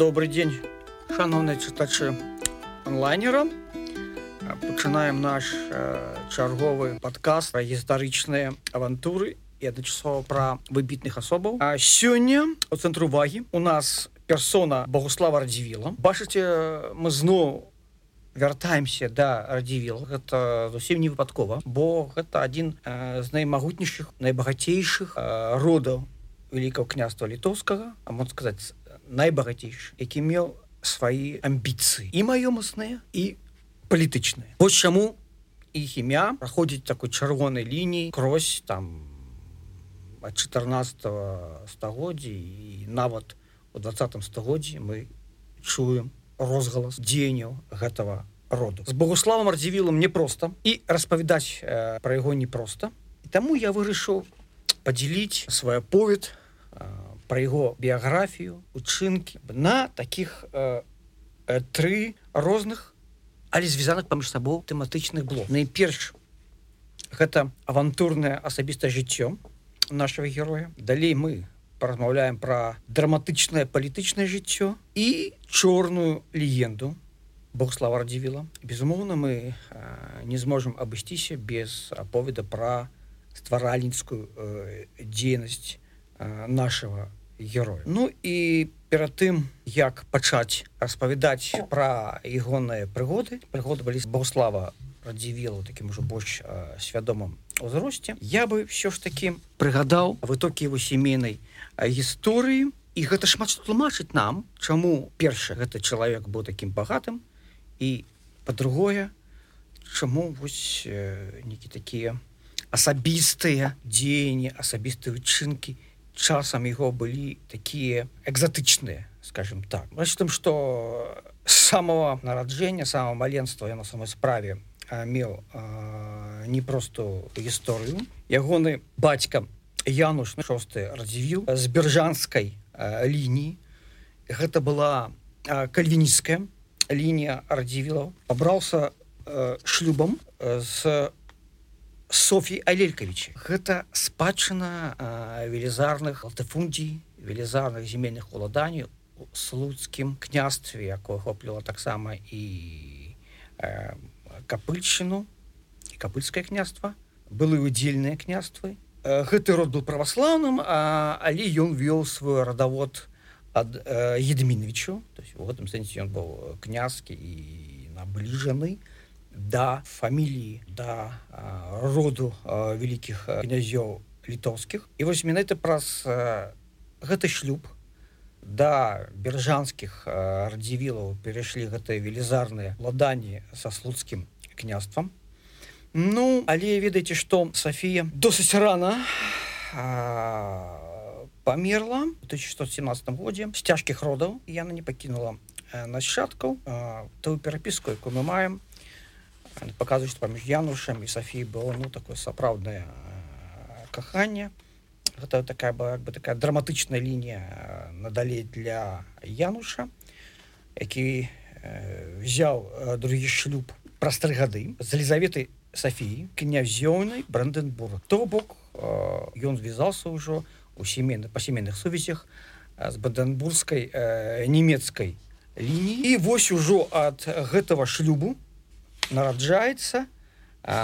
добрый дзень шановныя чытачы онлайнера. Пачынаем наш э, чарговы падказ пра гістарычныя авантуры і адначасова пра выбітных асобаў а сёння у цэнтру увагі у нас персона богуслава радзівіла. Бачыце мы зноў вяртаемся да радзівіла. Гэта зусім не выпадкова бо гэта адзін э, з наймагутнейшых найбагацейшых э, родаў великкаго княства літоўскага а можна сказаць найбагацейшы які меў свае амбіцыі. І маёмасныя і палітычныя. Вось чаму іх імя праходзіць такой чырвонай лініі крось там ад 14 стагоддзя і нават у двадцатым стагоддзі мы чуем розгалас дзеянняў гэтага роду. З богуславам радзівілам непросто і распавядаць э, пра яго непросто і таму я вырашыў падзяліць свой повед э, пра яго біяграфію учынкі на таких э, э, тры розных але звязаных паміж сабой тэматычных блок найперш гэта авантурнае асабістае жыццё нашего героя. Далей мы паразмаўляем пра драматычнае палітычнае жыццё і чорную легенду богслава радзівіла безумоўна мы э, не зможам абысціся без аповеда пра стваральніцкую э, дзейнасць э, нашего героя. Ну і перад тым як пачаць распавядаць пра ягоныя прыгоды прыгоды былі з богослава радзівілу таким ужо больш свядомым узросце я бы все ж таки прыгадаў вытокі его сямейнай гісторыі. І гэта шмат што тлумачыць нам чаму першы гэты чалавек быў таким багатым і по-другое чаму вось э, некі такія асабістыя дзеянні асабістыя учынкі і часам яго былі такія экзатычныя скажем так. Тым что самого нараджэння самого маленства я на самой справе меў непростую гісторыю. Ягоны бацька януш шосты радзівіл з бержанскай лініі. Гэта была кальвіністская лінія радзівілаў пабраўся шлюбам з Софій Алелькавіч. Гэта спадчына велізарных латыфундій, велізарных земельных уладанняў слуцкім княстве, якое охопліла таксама і э, капыльчыну і капыльскае княства, былі удзельныя княствы. Гэты род быў праваслаўным, але ён вёў свой радавод ад э, Едміновичу. у гэтым сэнсе ён быў князкі і набліжаны да фаміліі да а, роду вялікіх князёў літоўскіх і вось менавіта праз а, гэты шлюб. Да бержанскіх радзівілаў перайшлі гэтыя велізарныя ладанні са слуцкім княствам ну але ведаеце што Сафія досыць рана памерла 1117 годзе з цяжкіх родаў яна не пакінула нашчадкаў тую перапіску якую мы маем показваюць паміж янушам і Сафій было ну такое сапраўднае каханне гэта такая была як бы такая драматычная лінія надалей для януша які взяў другі шлюб праз тры гады з елізаветы Сафіі князёўнай бранденбург. То бок ён звязался ўжо у семейных па сямейных сувязях з баденбургскай нямецкай лініі. Вось ужо ад гэтага шлюбу нараджаецца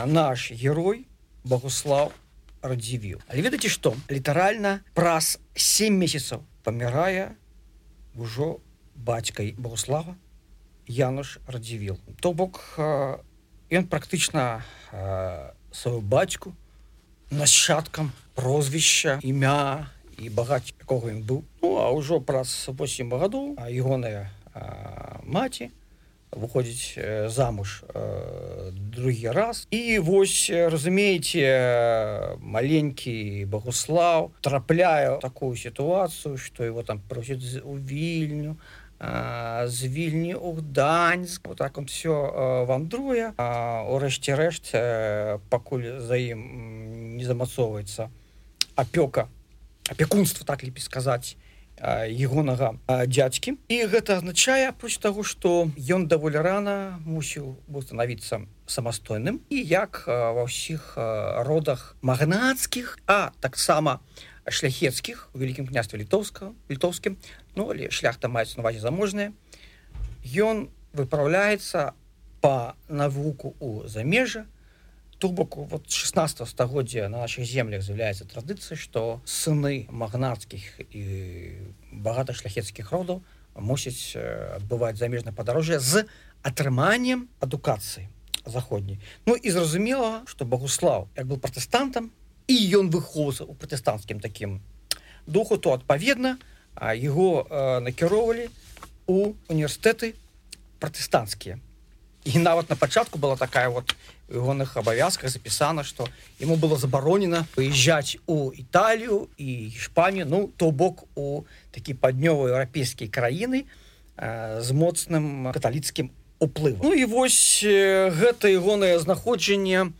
наш герой Богуслав радзівіў. Але ведаце што літаральна праз 7 месяцаў памірае ўжо бацькай Богуслава Януш радзівіл. То бок ён практычна сваю бацьку нашчадкам прозвішча імя і багаць якога ён быў. Ну а ўжо праз 8 гадоў ягоная маці, выходзіць э, замуж э, другі раз. І вось разумееце маленькі богуслав трапляю такую сітуацыю что его там просіць у вільню з вільні у даньск вот так он все вандруе урэшце рэшт пакуль за ім не замацоўваецца апёка апекунства так лепей сказаць ягонага дзядзькі. І гэта азначае апроч таго што ён даволі рана мусіў устанавіцца самастойным і як ва ўсіх родах магнацкіх а таксама шляхецкіх у вялікім княстве літоўска літоўскім ну але шляхта маецца навазе заможная. Ён выпраўляецца по навуку у замежа то боку вот 16 стагоддзя на наших землях з'яўляецца традыцыя что сыны магнатскіх і багата шляхецкіх родаў мусіць адбываць замежнае падарожжа з атрыманнем адукацыі заходняй Ну і зразумела что Богуслав як был пратэстантам і ён выхоўваўся у пратэстанцкім таким духу то адпаведна его накіроўвалі у універсітэты пратэстанцкія і нават на пачатку была такая вот ягоных абавязках запісана что ему было забаронена выезжаць у італію і іспанію ну то бок у такі паўднёвыя еўрапейскія краіны з моцным каталіцкім уплыву Ну і вось гэта ягонае знаходжанне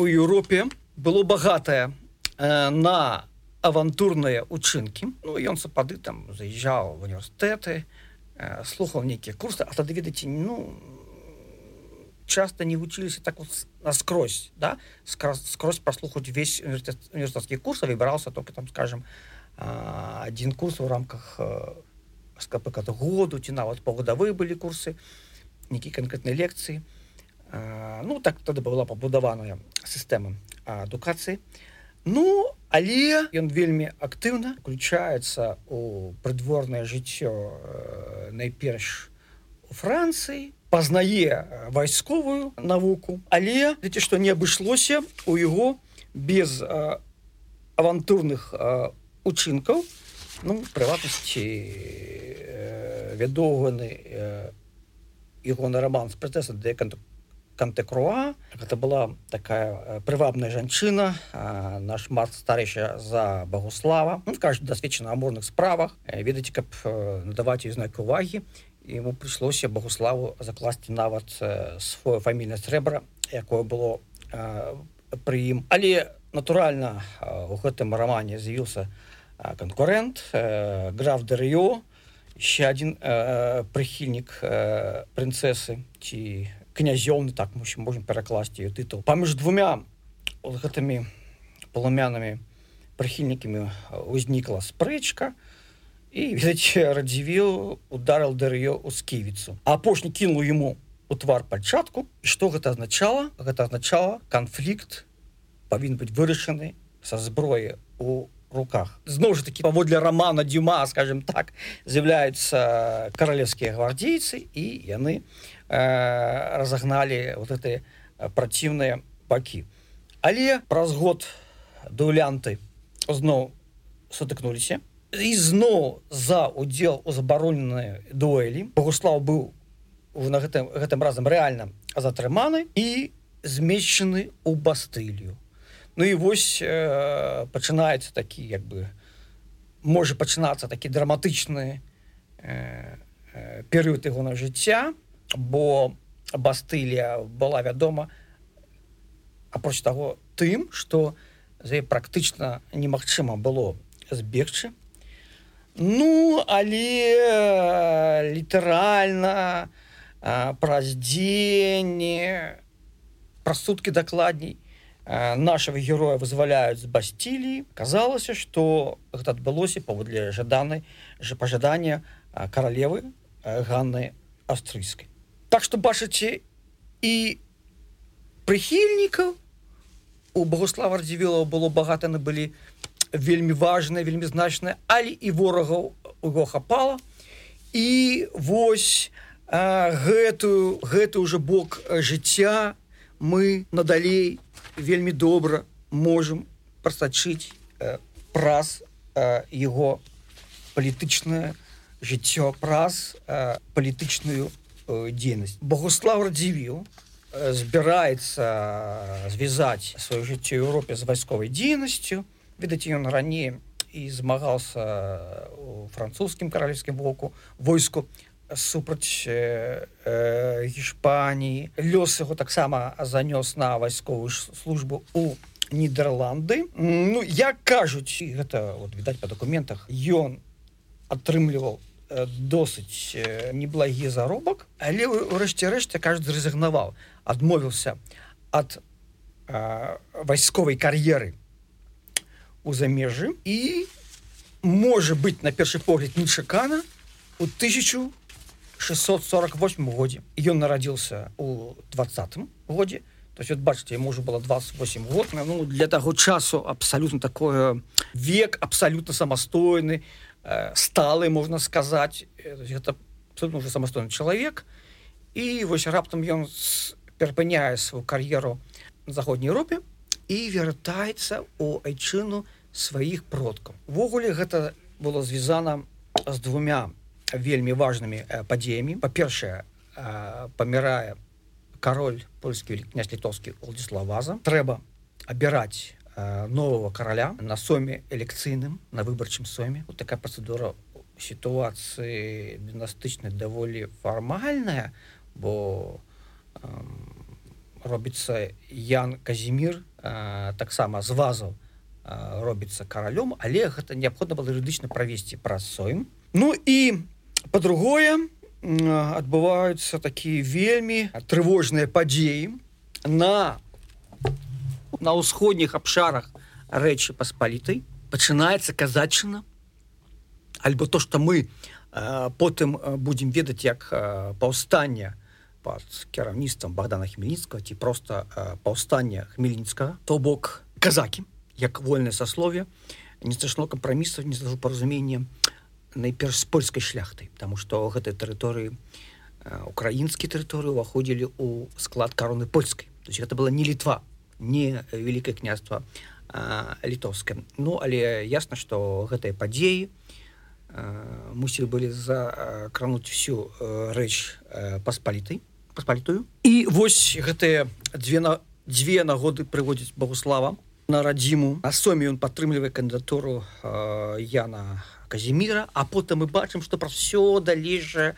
у Еўропе. Было багатае на авантурныя учынкі. Ну ён сапады там заязджаў в універсітэты слухаў нейкія курсы а тады ведаце ну часто не вучыліся так вот наскрозь да скрозь прослухаць весь університетскі курс выбіраўся только там скажем один курс у рамках скПК году ці нават паўгадавыя былі курсы нейкі канкрэтнай лекцыі ну так тады была пабудаваная сістэма адукацыі ну але ён вельмі актыўна включаецца у прыдворнае жыццё найперш у францыі пазнае вайсковую навуку. Але ці што не абышлося у яго без авантурных учынкаў ну прыватнасці вядоўганы ягоны роман з пратэса дэканту кантэкруа гэта была такая прывабная жанчына наш март старэйша за Багуслава. Ну, кажа дасведчана амурных справах. Ведаеце каб надаваць ёй знак увагі ему прыйшлося Багуславу закласці нават свое фамільнае срэбра якое было пры ім. Але натуральна у гэтым рамане з'явіўся конкурент граф дэрыё еще один прыхільнік прынцесы ці князёўны так мусім можем перакласці ее тытул паміж двумя гэтымі паламянамі прыхільнікамі узнікла спрэчка і радзівіл ударил дыр'ё у сківіцу. Апошні кінул ему у твар пачатку что гэта означало гэта означало канфлікт павін быць вырашаны са зброі у руках. Зноў жа таки паводле романа дюма скажем так з'яўляются каралевскія гвардейцы і яны э, разогналі вот этой праціўныя бакі але праз год дуэлянты зноў сутыкнуліся і зноў за удзел у забароненыя дуэлі Богуслав быў на гэтым гэтым разам рэальна затрыманы і змешчаны у бастылью. Ну і вось э, пачынаецца такі як бы можа пачынацца такі драматычны э, э, перыяд яго на жыцця бо бастылія была вядома апроч таго тым што за практычна немагчыма было збегчы. Ну але э, літаральна э, праз дзень праз суткі дакладней нашего героя вызваляюць з басцілі казалася что гэта адбылося паводле жаданай же пажадання каралевы ганны австрыйскай так что бачыце і прыхільнікаў у богослава радзівіла было багата на былі вельмі важная вельмі значная але і ворагаў его хапала. І вось гэтую гэты уже бок жыцця мы надалей у вельмі добра можем прасачыць э, праз э, его палітычнае жыццё праз э, палітычную э, дзейнасць Богуслав радзівіў э, збіраецца звязаць сваё жыццё Еўропе з вайсковай дзейнасцю ведаць ён раней і змагаўся у французскім каралевскім воку войску супраць э, э, гішпаніі лёс яго таксама занёс на вайсковую службу у нідерланды Ну як кажуць гэта вот відаць па дакументах ён атрымліваў э, досыць э, неблагі заробак але ўрэшце рэшце кажуць зрэзігнаваў адмовіўся ад э, вайсковай кар'еры у замежы і можа быть на першы погляд нечакана у 1648 годзе. Ён нарадзіўся у двадцатым годзе. То есть вот бачыце можа было 28 год. Ну для таго часу абсалютна такое век абсалютна самастойны. э, сталы можна сказаць это уже самастойны чалавек і вось раптам ён перапыняе сваю кар'еру заходняй Еўропе і вяртаецца у айчыну сваіх продкаў. Увогуле гэта было звязана з двумя вельмі важнымі падзеямі. Па-першае памірае кароль польскі князь літоўскі Владіславаза трэба абіраць нового караля на соме элекцыйным на выбарчым соме. Вот такая працэдура сітуацыі дынастычнай даволі фармальная бо э, робіцца Ян казімир э, таксама з вазаў э, робіцца каралём але гэта неабходна было юрыдычна правесці праз соем Ну і по-другое адбываюцца такія вельмі трывожныя падзеі на на ўсходніх абшарах рэчы паспалітай пачынаецца казачына альбо то что мы потым будемм ведаць як паўстання под кіраўніцтвам богдана хмельніцкага ці просто э, паўстання хмельніцкага то бок казакі як вольнае саслове не страшно кампрамісаў не зажу паразумення найперш з польскай шляхтай потому что гэтай тэрыторыі украінскі тэрыторыі уваходзілі ў склад кароны польскай. То есть гэта была не літва не великкае княства літоўскае ну але ясна что гэтыя падзеі мусілі былі закрануць всю рэч паспалітай паспалітую. І вось гэтыя дзве на дзве нагоды прыводзіць Богуслава на радзіму. На соме ён падтрымлівае кандыдатуру Яна казіміра а потым мы бачым што пра все далейшае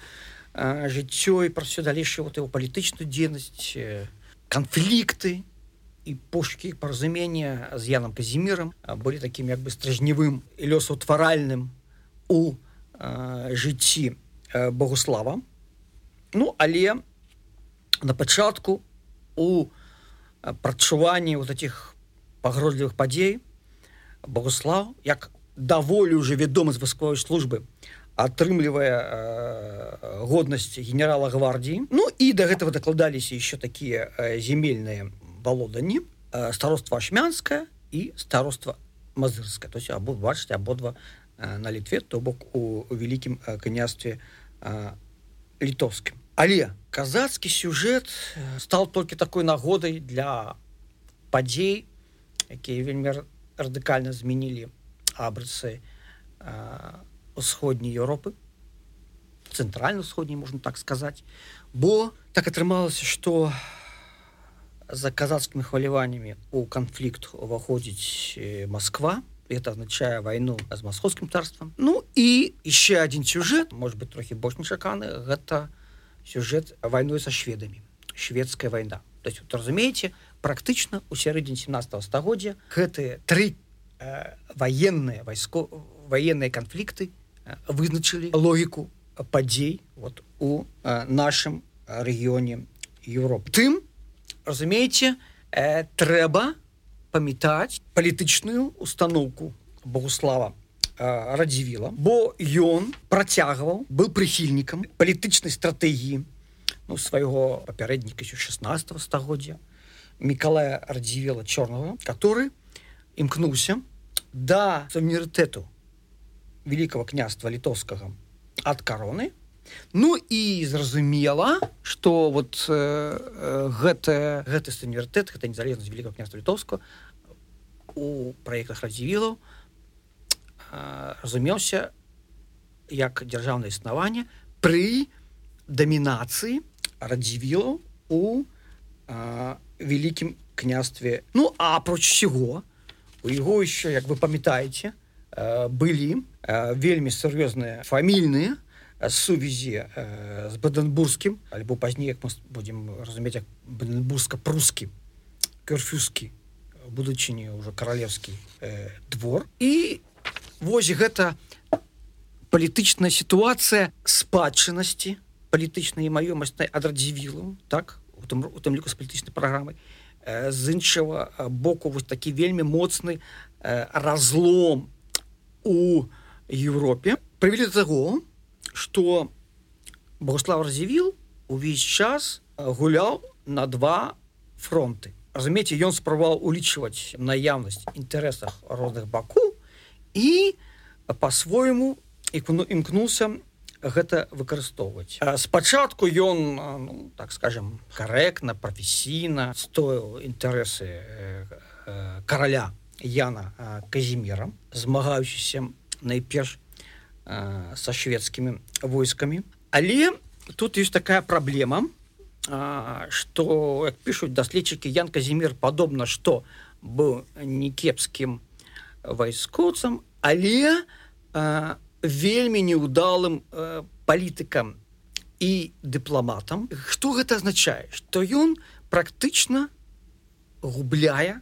жыццё і пра все далейшую вот его палітычную дзейнасць канфлікты і пошукі паразумення з Янам казімірам былі такім як бы стражневым і лёсаўтваральным у э, жыцці э, Богуслава. Ну але на пачатку у прачуванні вот этих пагрозлівых падзей Богуслав як даволі уже вядомы з вайсковай службы атрымлівае э, годнасць генерала гвардіі Ну і до гэтага дакладаліся еще такія э, земельныя валоданні э, староства ашмянская і староства мазырская то есть або бачыце абодва на літве то бок у, у вялікім княстве літоўскім але казацкі сюжэт стал толькі такой нагодай для падзей якія вельмі радыкальна змянілі абрысы усходняй Еўропы цэнтральна-сходняй можна так сказаць бо так атрымалася что за казацкімі хваляваннямі у канфлікт уваходзіць Москва это означае войну з московскім царством ну і еще один сюжет может быть трохі больш нечаканы. Гэта сюжет войной со шведами шведская война то есть вот, разумеете практычна у сярэдзіне 17 стагоддзя гэтые три э, военные войско военные конфликты э, вызначылі логіку падзей вот у э, нашем рэгіёне Европы тым разумееце э, трэба памятаць палітычную установку Богуслава радзівіла бо ён працягваў был прыхільнікам палітычнай стратэгіі ну, свайго папярэдніка еще 16 стагоддзя Миколая радзівела чорного который імкнуўся да суверэнітэту великого княства літоўскага ад кароны Ну і зразумела что вот э, гэта гэты суверэнітэт гэта незалежнасць великого княства літоўска у праектах радзівілаў э, разумеўся як дзяржаўнае існаванне пры дамінацыі радзівілаў у э, вялікім княстве. Ну а апроч усяго у яго еще як вы памятаеце э, былі э, вельмі сур'ёзныя фамільныя сувязі э, з баденбургскім альбо пазней як мы будем разумець як баденбургска-прускі кёрфюскі будучыні ўжо каралевскі э, двор. І вось гэта палітычная сітуацыя спадчыннасці палітычнай маёмаснай адрадзівілу так у тым, у тым ліку з палітычнай праграмай. Э, з іншага боку вось такі вельмі моцны э, разлом у Европе прывялі да таго что Богослав Разевіл увесь час гуляў на два фронты. Разумееце ён спрабаваў улічваць наяўнасць інтарэсах розных баку і по-свойму імкнуўся гэта выкарыстоўваць. Спачатку ён ну, так скажем карэктна прафесійна стоіў інтарэсы караля Яна казімера змагаючыся найперш са шведскімі войскамі але тут ёсць такая праблема что пишутць даследчыкі ян казімир падобна что быў некепскім вайскоўцам але а, вельмі неудалым палітыкам і дыпламатам что гэта азначае что ён практычна губляе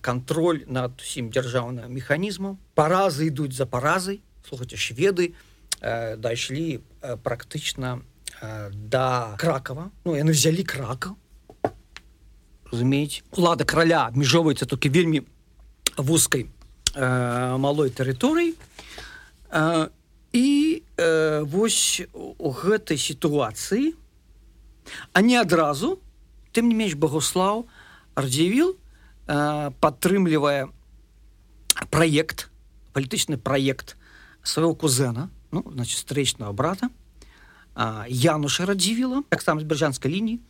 контроль над усім дзяржаўным механізмам паразы ідуць за паразай слухайте шведы дайшлі практычна да кракова. Ну яны взялі кракаў разумеюць лада краля абмежоўваецца толькі вельмі вузкай э, малой тэрыторыі э, і э, вось у гэтай сітуацыі а не адразу тым не менш богослаў ардзівіл э, падтрымлівае праект палітычны праект свайго кузена ну значит стрэчного брата Януша радзівіла таксама з бяржанскай лініі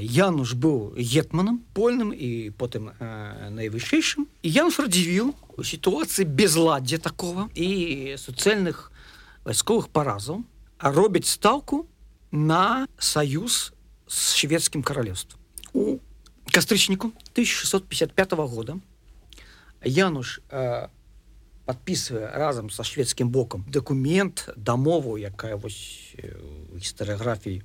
Януш быў гетманам польным і потым найвышэйшым і Януш радзівіл у сітуацыі безладдзя такого і суцэльных вайсковых паразаў а робяць стаўку на саюз з шведскім каралевством у кастрычніку 1655 года Януш подписывае разам са шведскім бокам документ дамову якая вось гістарыяграфіі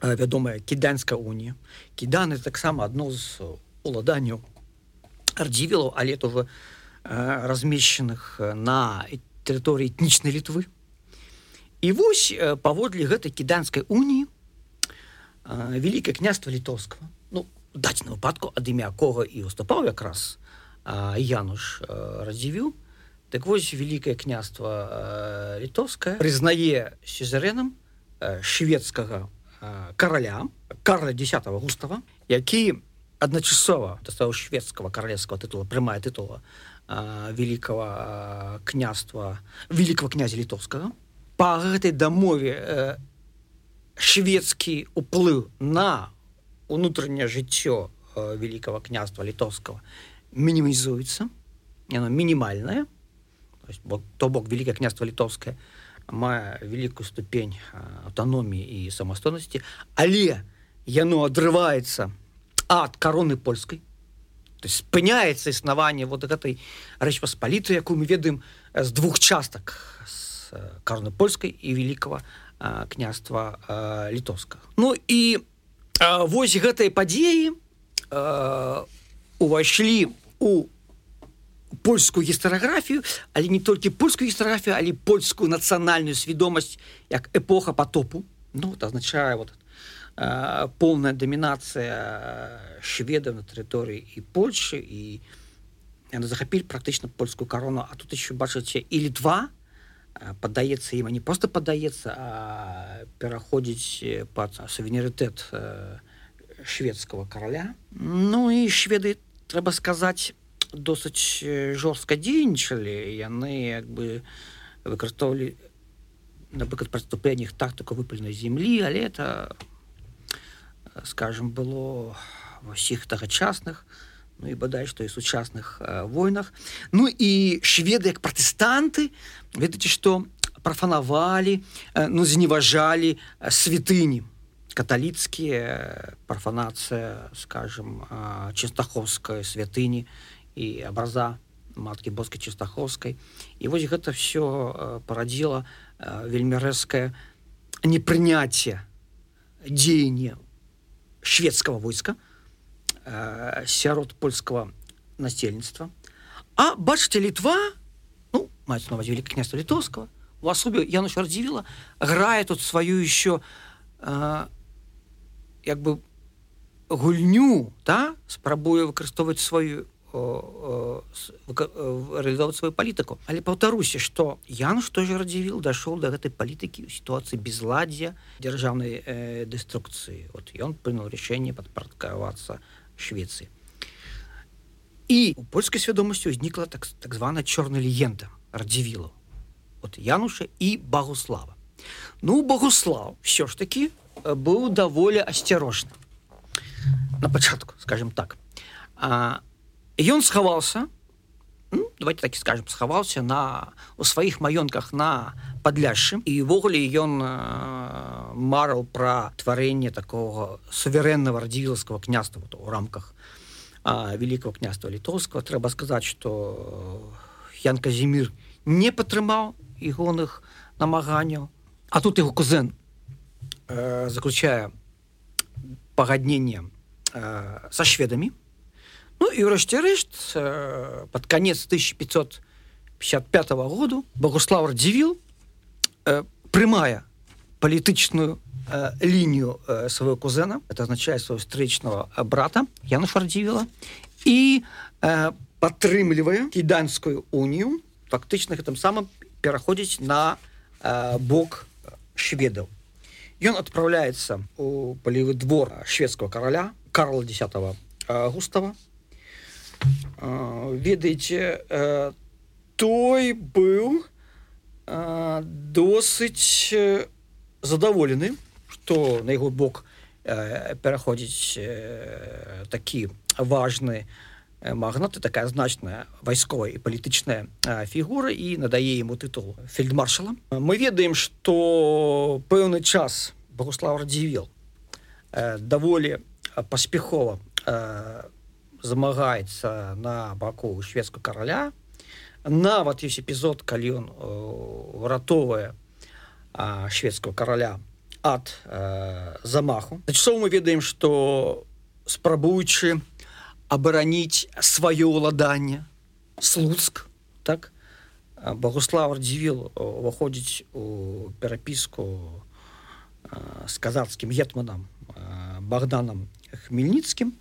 вядомая кіданская унія. Кіданы таксама адно з уладанняў ардзівілаў але то размешчаных на тэрыторыі этнічнай літвы. І вось паводле гэтай кіданскай уніі вялікае княства літоўскага ну даць на выпадку ад імя кого і уступаў якраз Януш радзівіў так вось великкае княства літовскае прызнае сюзерэнам шведскага караля Карла десят густава які адначасова дастаў шведского каралевского титула прямая титула великого княства великого князя літовскага по гэтай дамове шведскі уплыў на унутранее жыццё великого княства літовского мінімізуецца яно мінімальная то бок великое княство літовское мае великую ступень аўтаноміі і самастойнасці але яно адрываецца ад короны польскай то есть спыняецца існаванне вот гэтай рэч паспаліты якую мы ведаем з двух частак з короны польскай і великого княства літовскага ну і вось гэтай падзеі увайшлі у польскую гістарыяграфію але не толькі польскую гістарыяграфію але польскую нацыянальную свядомасць як эпоха потопу ну вот означае вот э, полная дамінацыя шведаў на тэрыторыі і польши і яны захапілі практычна польскую карону. А тут еще бачыце і літва падаецца ім не просто падаецца пераходзіць под сувенірытэт шведского караля. Ну і шведы трэба сказаць досыць жорстка дзейнічалі яны як бы выкарыстоўвалі напрыклад праступленнях тактыку выпальнай землі але это скажем было ва ўсіх тагачасных ну і бадай што і сучасных войнах ну і шведы як пратэстанты ведаеце што прафанавалі ну зневажалі святыні каталіцкія парфанацыя скажем чыстаховская святыні і абраза маткі боскай чыстаховскай і вось гэта все парадзіла вельмі рэзкае непрыняцце дзеяння шведского войска сярод польского насельніцтва а бачыце літва ну маюць новоць великое княства літоўского у асобе яно чардзівіла грае тут сваю еще а, як бы гульню да спрабуе выкарыстоўваць сваю реалізовваць сваю палітыку. Але паўтаруся что ян что же радзівіл дошел до гэтай палітыкі у сітуацыі безладдзя дзяржаўнай э, дэструкцыі. Вот ён прынял рашэнне падпарадкавацца Швецыі. І у польскай свядомасці ўзнікла так так звана чорная легенда радзівілу. От януша і багуслава. Ну богуслав все ж таки быў даволі асцярожны на пачатку скажем так. Ён схаваўся ну, давайте так скажем схаваўся на у сваіх маёнках на падляшшы івогуле ён марыў пра тварэнне такого суверэннага радзівілскага княства у рамках великого княства літоўскага трэба сказаць что ян казімир не падтрымаў ігоных намаганняў. А тут его кузен э, заключае пагадненне э, са шведамі Ну і ўрэшце рэшт э, под конец 1555 году Богуслав Радзівіл э, прымае палітычную э, лінію э, свайго кузена это означае свайго встречного брата Яна Шардзівіла і э, падтрымлівае кіданскую унію фактычна гэтым самым пераходзіць на э, бок шведаў ён адпраўляецца у палівы двор шведского караля Карла 10 густава. Ведаеце той быў досыць задаволены што на яго бок пераходзіць такі важны магнаты такая значная вайсковая і палітычная фігура і надае ему тытул фельдмаршала. Мы ведаем што пэўны час богуслав радзівіл даволі паспяхова замагаецца на баку шведского караля нават ёсць эпізод калі ён выратовае шведского караля ад замаху. Часоў мы ведаем что спрабуючы абараніць сваё ўладанне слуцк так? Богуслав дзівіл уваходзіць у перапіску з казацкім гетманам богданам хмельніцкім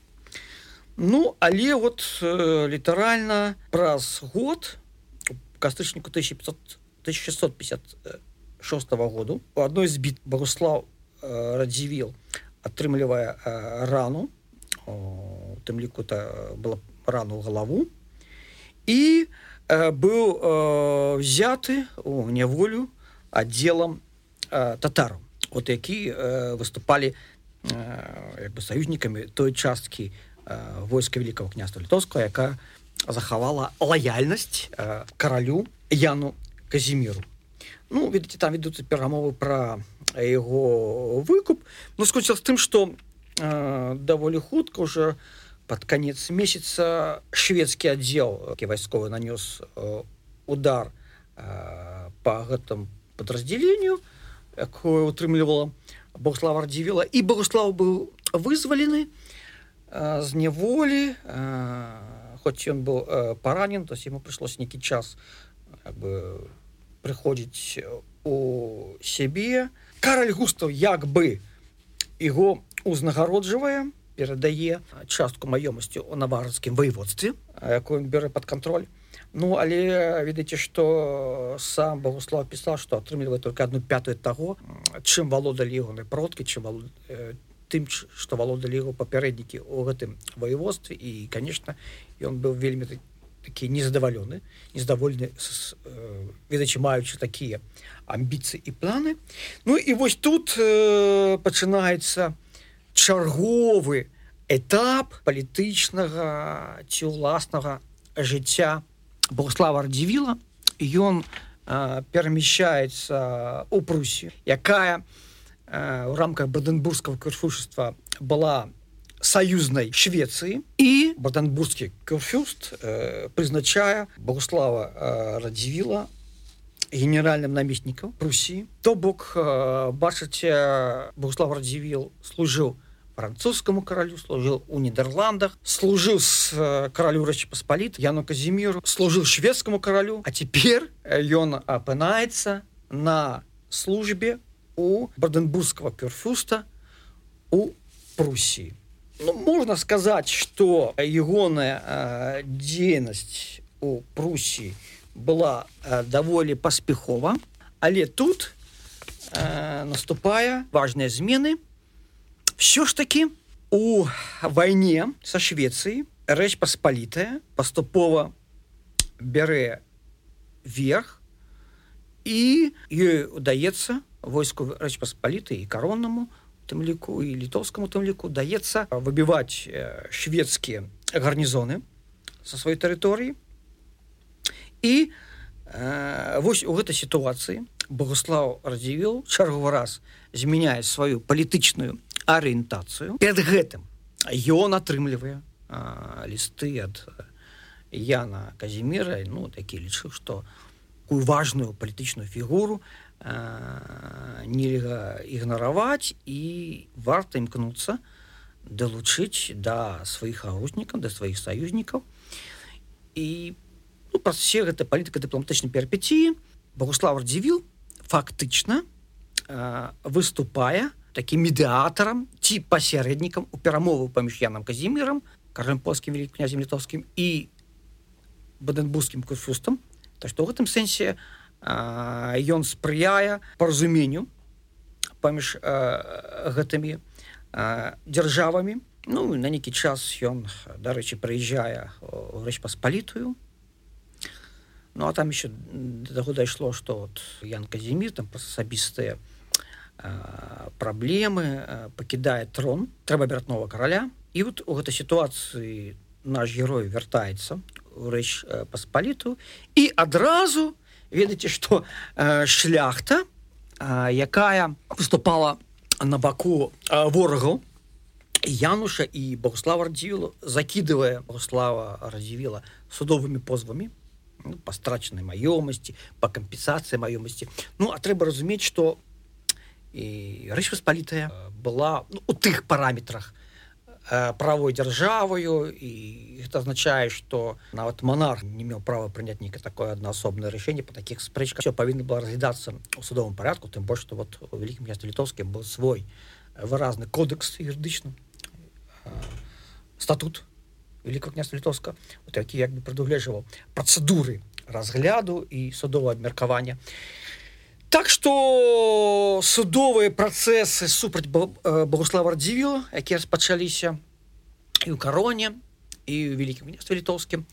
Ну але вот э, літаральна праз год кастрычніку 1656 году у адной з біт Багуслав э, радзівіл атрымлівае э, рану у тым ліку то была рану галаву і э, быў э, взяты у няволю аддзелам э, татару от які э, выступалі э, бы саюзнікамі той часткі Э, войска великого княства літовского яка захавала лаяльнасць э, каралю яну казіміру ну видите там ведуцца перамовы про яго выкуп. Ну скончил з тым что э, даволі хутка уже под конец месяца шведскі аддзел вайсковы нанёс э, удар э, по гэтым подраздзяленню якое утрымлівала богслава дзівіла і богослав быў вызвалены з няволі хоць ён быў паранен то ему прыйшлось нейкі час бы прыходзіць у сябе караль густаў як бы его узнагароджвае перадае частку маёмасцю у наварскім воеводстве якую бярэ под контроль Ну але ведаеце что сам богуслав пісаў что атрымлівае только одну пятую того чым валодалі ягоны продкі чым тым что валодалі яго папярэднікі у гэтым воеводстве і конечно ён быў вельмі такі незадавалены нездавольны э, ведачы маючы такія амбіцыі і планы. Ну і вось тут э, пачынаецца чарговы этап палітычнага ці ўласнага жыцця богослава радзівіла ён перамяшчаецца у прусі якая у рамках баденбургского курфюшества была союзной Швеции и баденбургский курфюст э, призначая Богуслава Радзивилла генеральным наместником Пруссии. То бок, бачите, Богуслав Радзивилл служил французскому королю, служил у Нидерландах, служил с э, королю Речи Посполит, Яну Казимиру, служил шведскому королю, а теперь он опинается на службе у Баденбургского перфюста у Пруссии. ну, можна сказаць что ягоная э, дзейнасць у прусі была э, даволі паспяхова але тут э, наступае важныя змены все ж таки у вайне со швецыі рэч паспалітая паступова бярэ верх і ёй удаецца войску рэч паспаліты і кароннаму тым ліку і літоўскаму тым ліку даецца выбіваць шведскія гарнізоны са сваёй тэрыторыі і э, вось у гэтай сітуацыі Богослав радзівіл чарговы раз змяняе сваю палітычную арыентацыю. Перед гэтым ён атрымлівае лісты ад Яна казіміра ну такі лічыў што такую важную палітычную фігуру нельга ігнараваць і варта імкнуцца далучыць да сваіх агутнікаў да сваіх саюзнікаў. І ну, праз все гэта палітыка дыпламатычнай перпеціі Богуслав дзівіл фактычна выступае такім медыатарам ці пасярэднікам у перамову паміж янам казімірам каржем польскім вялік князем літовскім і баденбургскім курфюстам то што ў гэтым сэнсе ён спрыяе паразуменню паміж гэтымі дзяржавамі ну на нейкі час ён дарэчы прыязджае рэч паспалітую ну а там еще да дайшло что вот ян казімір там асабістыя праблемы пакідае трон трэба бяртнова караля і вот у гэтай сітуацыі наш герой вяртаецца у рэч паспаліту і адразу у ведаеце что э, шляхта э, якая выступала на баку э, ворагаў януша і богослава радзівіла закидывая богослава радзівіла судовымі позвамі ну, па страчанай маёмасці по кампенсацыі маёмасці ну а трэба разумець что і рэч васпалітая была ну, у тых параметрах Э, правой дзяржаваю і гэта азначае што нават монарх не меў права прыняць нейкае такое аднаасобнае рашэнне по таких спрэчках все павінна было разглядацца у судовым порядку тым больш што вот у вялікім месте літоўскім был свой выразны кодекс юрыдычны э, статут великого княства літовска вот які як бы прадугледжваў працэдуры разгляду і судового абмеркавання і Так што судовыя працэсы супраць э, Богуслава Радзівіла, якія распачаліся і ў кароне і ў вялікім княстве літоўскім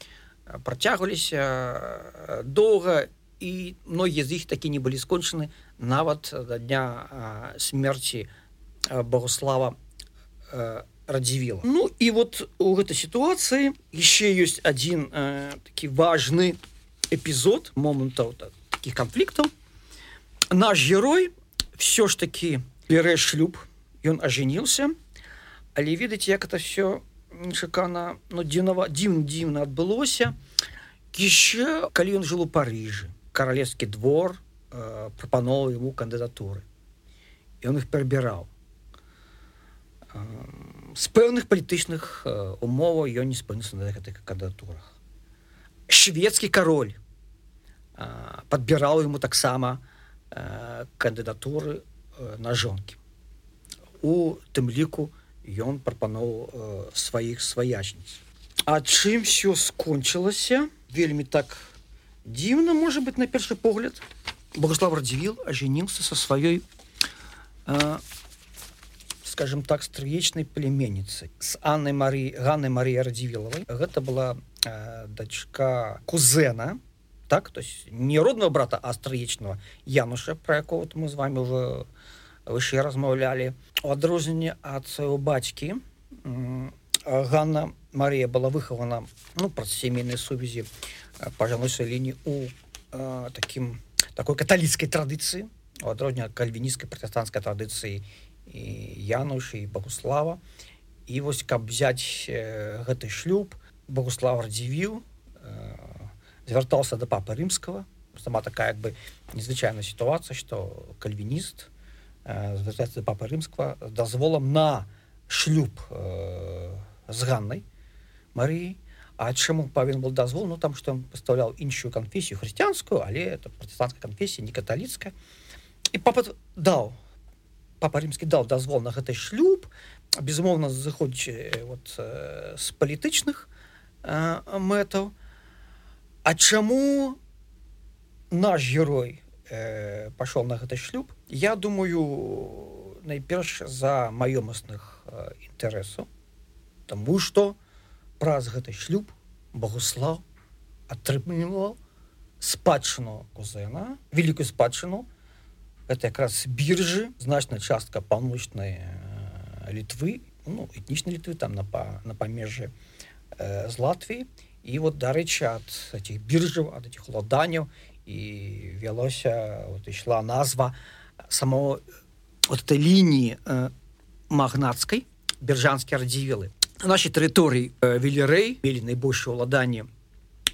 працягваліся э, доўга і многія з іх такі не былі скончаны нават да дня смерці Богуслава радзівіла. Ну і вот у гэтай сітуацыі яшчэ ёсць адзін такі важны эпізод момантаў такіх канфліктаў, наш герой все ж таки бере шлюб ён аженился але ведаце як это все нечакана но ну, дзіва дзіўна дзіўна адбылося еще калі ён жил у парыжы каралевскі двор э, прапановаў ему кандыдатуры ён их перабіраў э, з пэўных палітычных э, умоваў ён не спыніцца на гэтых кандыдатурах шведскі кароль э, подбіраў ему таксама на кандыдатуры э, на жонкі у тым ліку ён прапаноў э, сваіх сваячніц А чым все скончылася? Вельмі так дзіўна можа быть на першы погляд. Богослав радзівіл ажаніўся со сваёй скажем так стрыечнай племенніцы з Анной Марі Ганны Марія радзівілавай. Гэта была дачка кузена так то есть не родного брата астраечного януша про якого мы з вами уже выше размаўлялі у адрозненне ад свайго бацькі Ганна Марія была выхавана ну праз сямейнай сувязі па жаночай лініі у э, таким такой каталіцкай традыцыі у адрозня кальвіністкай пратэстанцкай традыцыі і янушы і Богуслава і вось каб взять э, гэты шлюб Богуслав радзівіў э, звяртался до папы рымского сама такая як бы незвычайная ситуация что кальвініст э, звяртаецца папы рымского дазволам на шлюб э, з ганнай Марыі А чаму павін был дазвол? Ну там что он поставлял іншую канфесію хрысціянскую але это пратэстанцкая канфесія не каталіцкая. І папа даў папа рымскі даў дазвол на гэты шлюб. Безумоўна заходзіць вот з палітычных мэтаў. А чаму наш герой э, пашоў на гэты шлюб? Я думаю найперш за маёмасных э, інтарэсаў. Таму што праз гэты шлюб Богослав атрымліваў спадчыну кузена великкую спадчыну. Это якраз біржы значная частка паўночнай э, літвы ну, этнічнай літвы там на па, на памежжы э, з Латвіі і вот дарэчы ад этих біржаў ад этих уладанняў і вялося вот, ішла назва вот этой лініі э, магнацкай бержанскія радзівілы нашай тэрыторыі э, велерэй мелі найбольшае ўладанне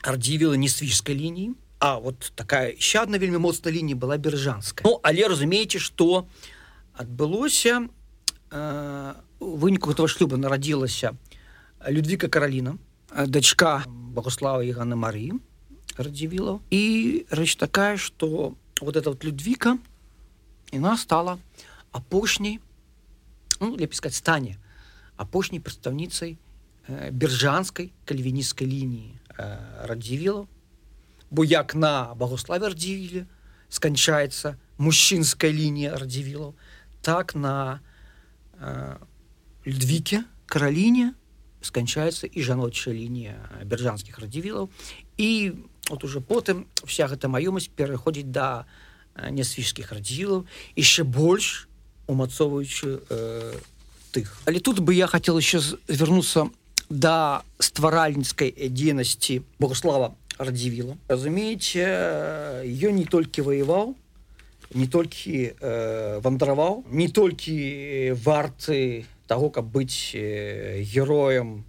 ардзівілы несвіжскай лініі А вот такая еще одна вельмі моцная лінія была бержанская Ну але разумееце что адбылося э, выніку этого шлюба нарадзілася Людвіка караліна дачка Богослава Ігана Марі радзівілаў і рэч такая что вот эта вот людвіка яна стала апошняй ну, для піскаць стане апошняй прадстаўніцай э, бержанскай кальвінісцкай лініі э, радзівілаў бо як на багославе радзівілі сканчаецца мужчынская лінія радзівілаў так на э, людвіке караліне сканчаецца і жаночая лінія бержанскіх радзівілаў. І вот уже потым вся гэта маёмасць пераходзіць да нясвіжскіх радзілаў яшчэ больш умацоўваючы э, тых. Але тут бы я хотел еще звярнуцца да стваральніцкай дзейнасці богослава радзівіла. Разумееце ён не толькі ваяваў не толькі э, вандраваў не толькі варты того каб быць э, героем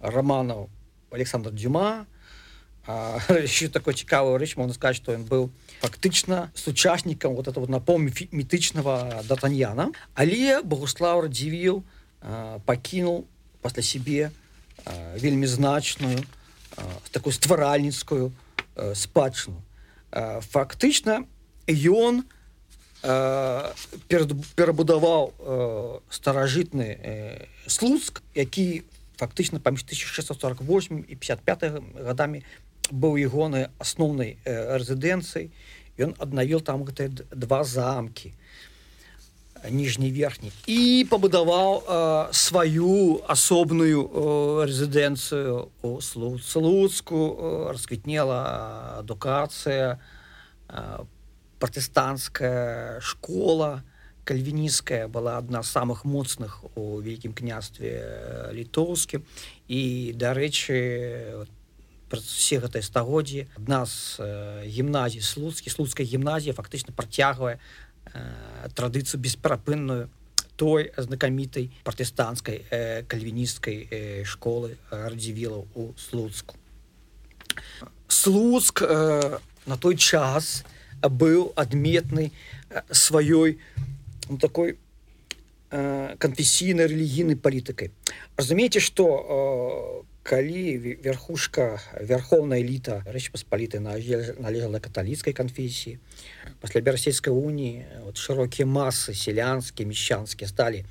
романаў александр дюма. Еще такой цікавую рэч можно сказать что ён быў фактычна сучаснікам вот этого напомню мітычного датаньяна але богуслав радзівіл пакінул пасля сябе вельмі значную такую стваральніцкую спадчыну фактычна ён у перабудаваў старажытны слуцк які фактычна паміж 1648 і 55 годамі быў ягоны асноўнай рэзідэнцыі. Ён аднавіл там гэтыя два замкі ніжні верхні і пабудаваў сваю асобную рэзідэнцыю у слуцку расквітнела адукацыя по пратэстанцкая школа кальвіністская была адна з самых моцных у вялікім княстве літоўскім і дарэчы все гэтай стагоддзі адна з гімназій слуцкі слуцкая гімназія фактычна працягвае традыцыю бесперапынную той знакамітай пратэстанцкай кальвіністкай школы радзівілаў у слуцку слуцк на той час у быў адметны э, сваёй ну, такой э, канфесійнай рэлігійнай палітыкай разумееце что э, калі верхушка верховная эліта рэч паспаліты належала каталіцкай канфесіі пасля берасійскай уніі вот шырокія масы сялянскія мещанскія сталі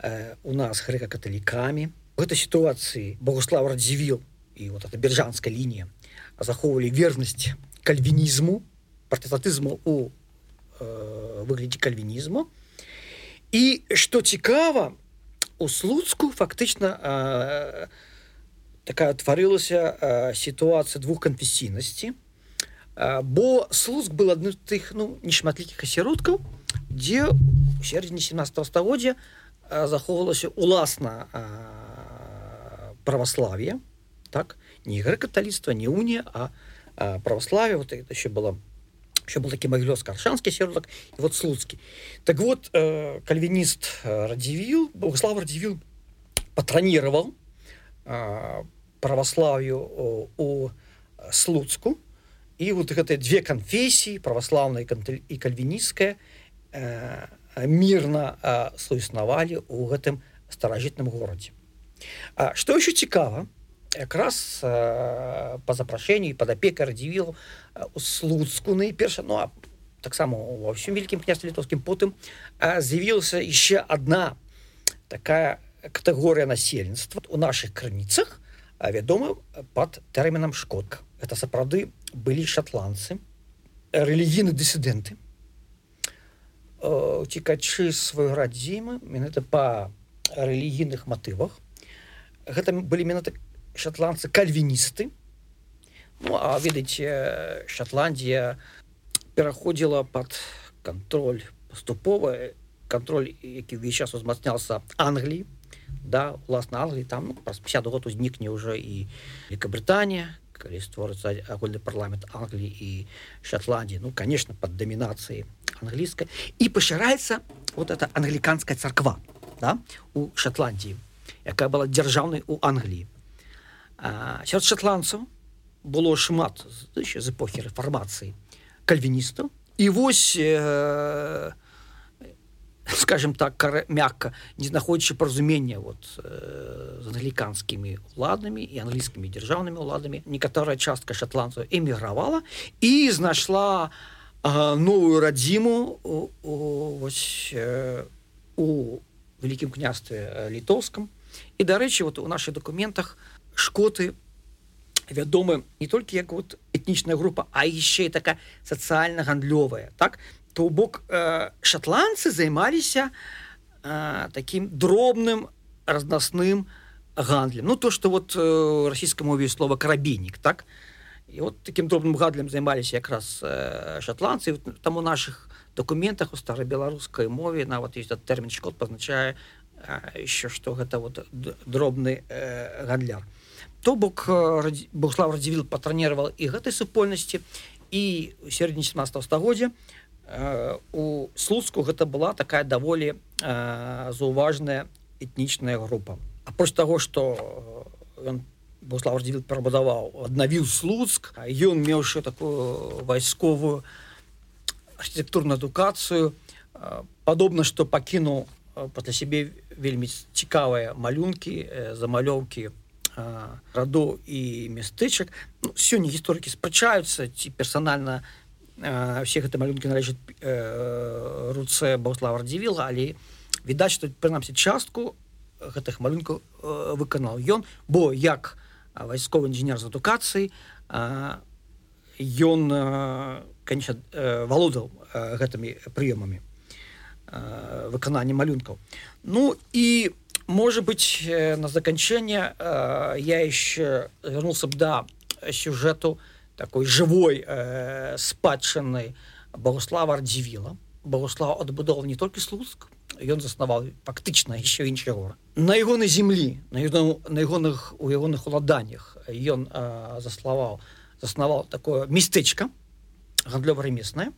э, у нас грэка-каталікамі в этой сітуацыі богуслав радзівіл і вот эта бержанская лінія захоўвалі вернасць кальвінізму партызатызму у э, выглядзе кальвінізму. І што цікава у слуцку фактычна э, такая тварылася э, сітуацыя двух канфесійнасці э, бо слуцк был адны з тых ну нешматлікіх асяродкаў дзе у сярэдзіне 17 стагоддзя э, захоўвалася уласна э, праваславе так? Не грэкаталіцтва не унія а праваславе. Вот еще было еще был таки могилевско аршанский серлок и вот слуцкий. Так вот э, кальвинист э, радивил богослав радивил патронировал э, православию у, у слуцку. И вот это две конфессии православная и кальвинистская э, мирно э, суіснавалі у гэтым старажытным городе. Что еще цікава якраз э, по запрашэнні под апекай радзівіл у слуцку найперша ну а таксама ва ўсім вялікім княстве літоўскім потым з'явілася яшчэ одна такая катэгорыя насельніцтва у наших крыніцах вядома под тэрмінам шкодка это сапраўды былі шотландцы рэлігійны дысідэнты цікачы свой радзімы менавіта па рэлігійных матывах гэта былі менавіта шотландцы кальвіністы ну, а ведаеце шотландія пераходзіла под контроль паступова контроль які ўвесь час узмацнялся англіі да уласна англіі там ну, праз 50 год узнікне уже і Великабританія калі створыцца агульны парламент англіі і шотландії ну конечно под домінацыі англійскай і пашыраецца вот это англіканская царква да у шотландії якая была дзяржаўнай у англіі сярод шотландцаў было шмат з эпохі рэфармацыі кальвіністаў. І вось э, скажем так мягко не знаходзячы паразумення вот э, з англіканскімі уладамі і англійскімі дзяржаўнымі уладамі некаторая частка шотландцаў эмігравала і знайшла э, новую радзіму вось э, у вялікім княстве літоўскам і дарэчы вот у наших документах шкоты вядомы не толькі як вот этнічная група а яшчэ такая сацыяльна-гандлёвая так? То бок э, шотландцы займаліся э, таким дробным разносным гандлем. Ну то что вот э, расійская мове слова карабейнік так? І вот таким дробным гандлем займаліся якраз э, шотландцы там у наших документах у старобеларускай мове нават есть тэрмін шкод позначае э, еще что гэта вот дробны э, гандляр. то бок э, Богслав радзівіл патранировал і гэтай супольнасці і у сярэдні 17 стагоддзя у слуцку гэта была такая даволі заўважная этнічная група. Апроч таго что ён буславдзівіл перабудаваў аднавіў слуцк ён меўшы такую вайсковую архітэктурную адукацыю падобна што пакінуў пасля сябе вельмі цікавыя малюнкі замалёўкі раду і мястэчак ну, сёння гісторыкі спрачаюцца ці персанальна все гэты малюнкі належаць э, руцэ баўслава радзівіла але відаць што прынамсі частку гэтых малюнкаў э, выканаў ён бо як вайсковы інжынер з адукацыі ён конечно валодаў гэтымі прыёмамі выканання малюнкаў ну і может быть на заканчэнне я еще вернулся б да сюжэту на такой живой э, спадчыны Богослава Ардзівіла. Богослав адбудоваў не толькі слуцк, ён заснаваў фактычна еще іншыя гора. На ягонай землі, на ягоных у ягоных уладаннях ён э, заславаў заснаваў такое мястэчка гандлёва-ремеснае,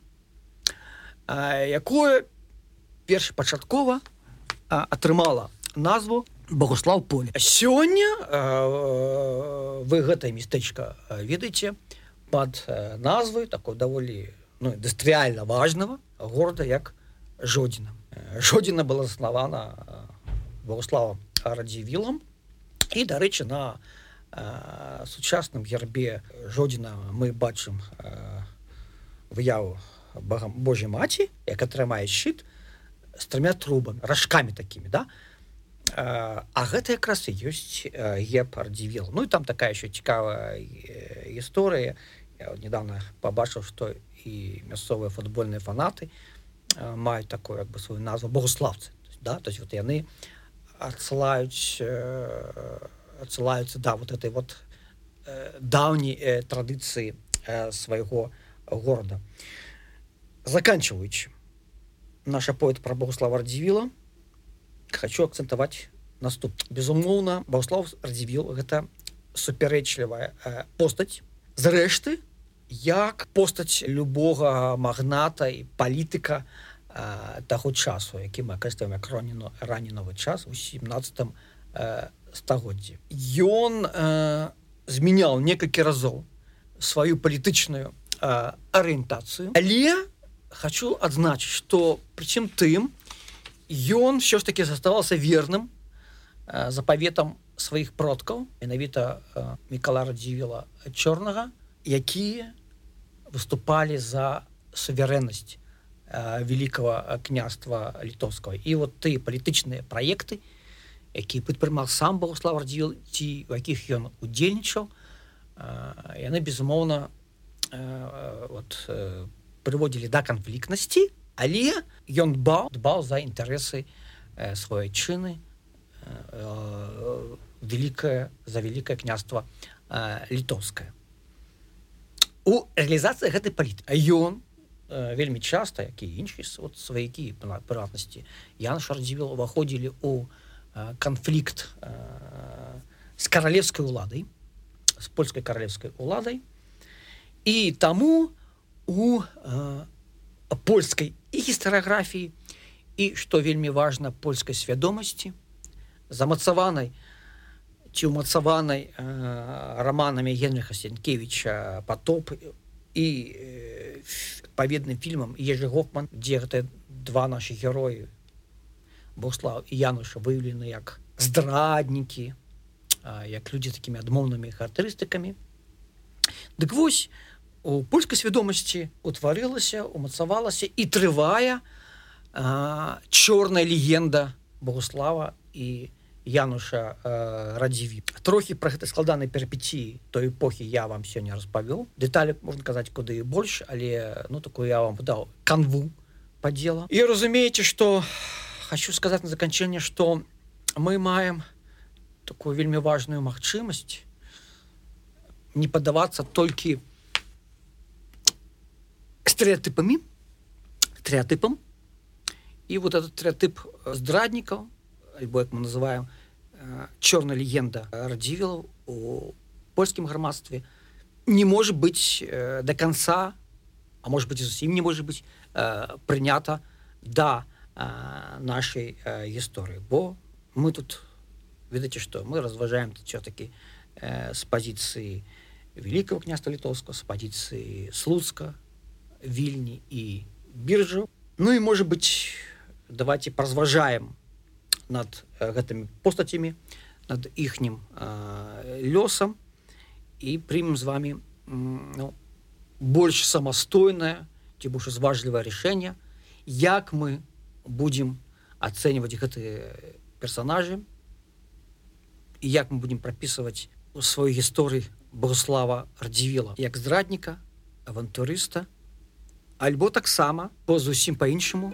э, якое першапачаткова атрымала назву Богослав поле. Сёння э, вы гэтае мястэчка ведаеце, под э, назвай такой даволі ну, індустрыальна важного города як жодзіна жодзіна была заснавана богославам радзівілам і дарэчы на э, сучасным гербе жодзіна мы бачым э, выяву багам Божай маці як атрымае щит с тремя трубами ражками такими да? э, а гэта якраз і ёсць епардзівіл ну і там такая еще цікавая гісторыя. Я недавно побачыў что і мясцовыя футбольныя фанаты маюць такое як бы свою назву богославцы да то есть вот яны адсылаюць адсылаюцца да вот этой вот даўняй традыцыі свайго города заканчиваючы наша поэт про богослава радзівіла хочу акцентаваць наступ. Безумоўна богослав радзівіл гэта супярэчлівая э, постаць. Зрэшты як постаць любога магната і палітыка таго часу які мы акрэсліваем акроніну раненовы час у 17 стагоддзі. Ён змянял некалькі разоў сваю палітычную арыентацыю. Але хочу адзначыць что прычым тым ён все ж таки заставался верным запаветам сваіх продкаў менавіта мікала радзівіла чорнага якія выступали за суверенность э, великого княства литовского и вот ты политычные проекты які падпрымаў сам Богослав радзіл ці у якіх ён удзельнічаў яны безумоўна вот прыводзілі да канфліктнасці але ён баў дбаў за інтарэсы сваёй чыны великое за великое княства літоўскае. У рэалізацыі гэтай паліты а ён вельмі часта які іншыя вот сваякі прыватнасці Ян шардзівел уваходзілі у канфлікт з каралевскай уладай з польскай каралевскай уладай. І таму у польскай і гістарыяграфіі і што вельмі важна польскай свядомасці замацаванай ці ўмацаванай раманамі генрыха сенкевича потоп і адпаведным фільмам ежы гофман дзе гэта два наши героі Бослав і януша выяўлены як здраднікі як людзі такімі адмоўнымі характарыстыкамі. Дык вось у польскай свядомасці утварылася умацавалася і трывая чорная легенда Богослава і Януша радзіві. Трохі пра гэта складанай перапеці той эпохі я вам сёння распавёў. Дэталі можна казаць куды больш але ну такую я вам даў канву падзела і разумееце что хочу сказаць на заканчэнне что мы маем такую вельмі важную магчымасць не падавацца толькі стэеотыпамі стэеотыпам і вот этот стэеотып здраднікаў альбо як мы называем чорная легенда радзівіла у польскім грамадстве не может быть э, до конца а может быть зусім не может быть э, э, нашай э, гісторыі бо мы тут ведаце что мы разважаем все-таки э, с позиции великого княства літовского с позиции слуцка вільні і биржу ну и может быть давайте прозважаем над гэтымі постацямі над іхнім лёсам. І прымем з вами ну, больш самастойнае ці больш зважлівае рашэнне як мы будзем ацэньваць гэтыя персонажы і як мы будемм прапісваць у сваёй гісторыі Богослава радзівіла як здрадніка авантурыста альбо таксама по зусім по-іншаму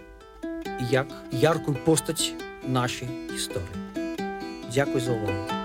як яркую постаць нашай гісторыі. Дзякуй за увагу.